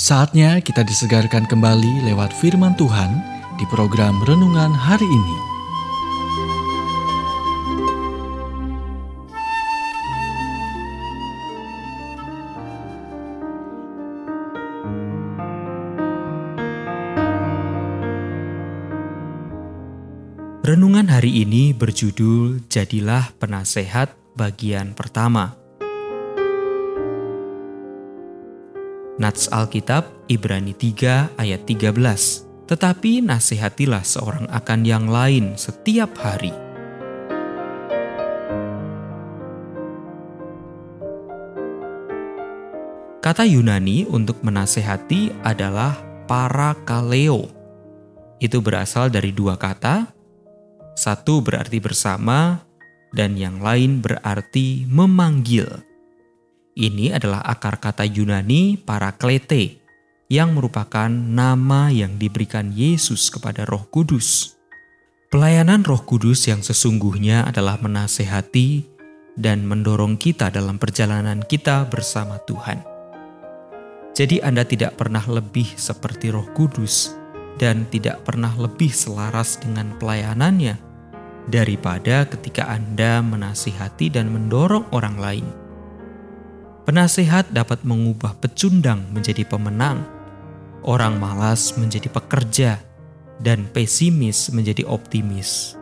Saatnya kita disegarkan kembali lewat firman Tuhan di program renungan hari ini. Renungan hari ini berjudul Jadilah Penasehat bagian pertama. Nats Alkitab Ibrani 3 ayat 13. Tetapi nasihatilah seorang akan yang lain setiap hari. Kata Yunani untuk menasehati adalah parakaleo. Itu berasal dari dua kata. Satu berarti bersama dan yang lain berarti memanggil. Ini adalah akar kata Yunani paraklete yang merupakan nama yang diberikan Yesus kepada Roh Kudus. Pelayanan Roh Kudus yang sesungguhnya adalah menasehati dan mendorong kita dalam perjalanan kita bersama Tuhan. Jadi Anda tidak pernah lebih seperti Roh Kudus dan tidak pernah lebih selaras dengan pelayanannya daripada ketika Anda menasihati dan mendorong orang lain Penasehat dapat mengubah pecundang menjadi pemenang, orang malas menjadi pekerja, dan pesimis menjadi optimis.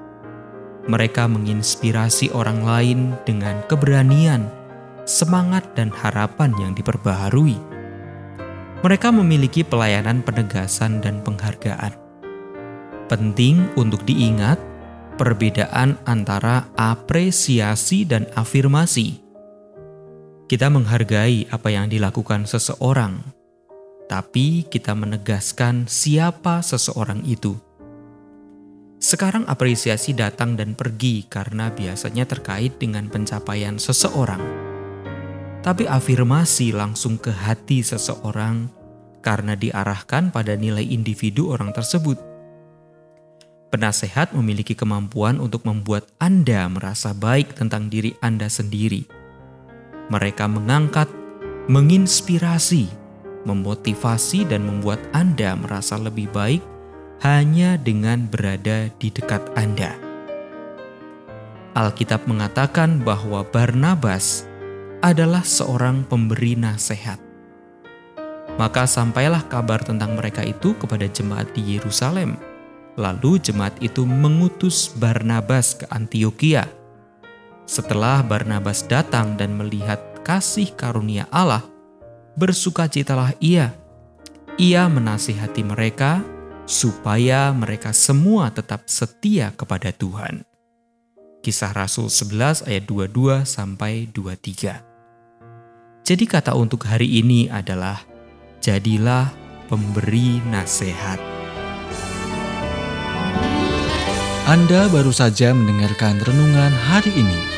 Mereka menginspirasi orang lain dengan keberanian, semangat, dan harapan yang diperbaharui. Mereka memiliki pelayanan penegasan dan penghargaan. Penting untuk diingat perbedaan antara apresiasi dan afirmasi kita menghargai apa yang dilakukan seseorang, tapi kita menegaskan siapa seseorang itu. Sekarang apresiasi datang dan pergi karena biasanya terkait dengan pencapaian seseorang. Tapi afirmasi langsung ke hati seseorang karena diarahkan pada nilai individu orang tersebut. Penasehat memiliki kemampuan untuk membuat Anda merasa baik tentang diri Anda sendiri mereka mengangkat, menginspirasi, memotivasi, dan membuat Anda merasa lebih baik hanya dengan berada di dekat Anda. Alkitab mengatakan bahwa Barnabas adalah seorang pemberi nasihat. Maka sampailah kabar tentang mereka itu kepada jemaat di Yerusalem. Lalu jemaat itu mengutus Barnabas ke Antioquia setelah Barnabas datang dan melihat kasih karunia Allah, bersukacitalah ia. Ia menasihati mereka supaya mereka semua tetap setia kepada Tuhan. Kisah Rasul 11 ayat 22 sampai 23. Jadi kata untuk hari ini adalah jadilah pemberi nasihat. Anda baru saja mendengarkan renungan hari ini.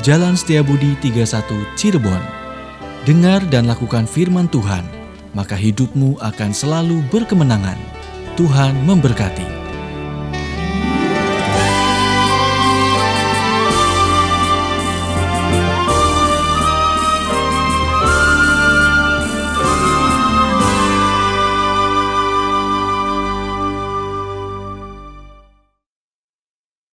Jalan Setiabudi 31 Cirebon. Dengar dan lakukan firman Tuhan, maka hidupmu akan selalu berkemenangan. Tuhan memberkati.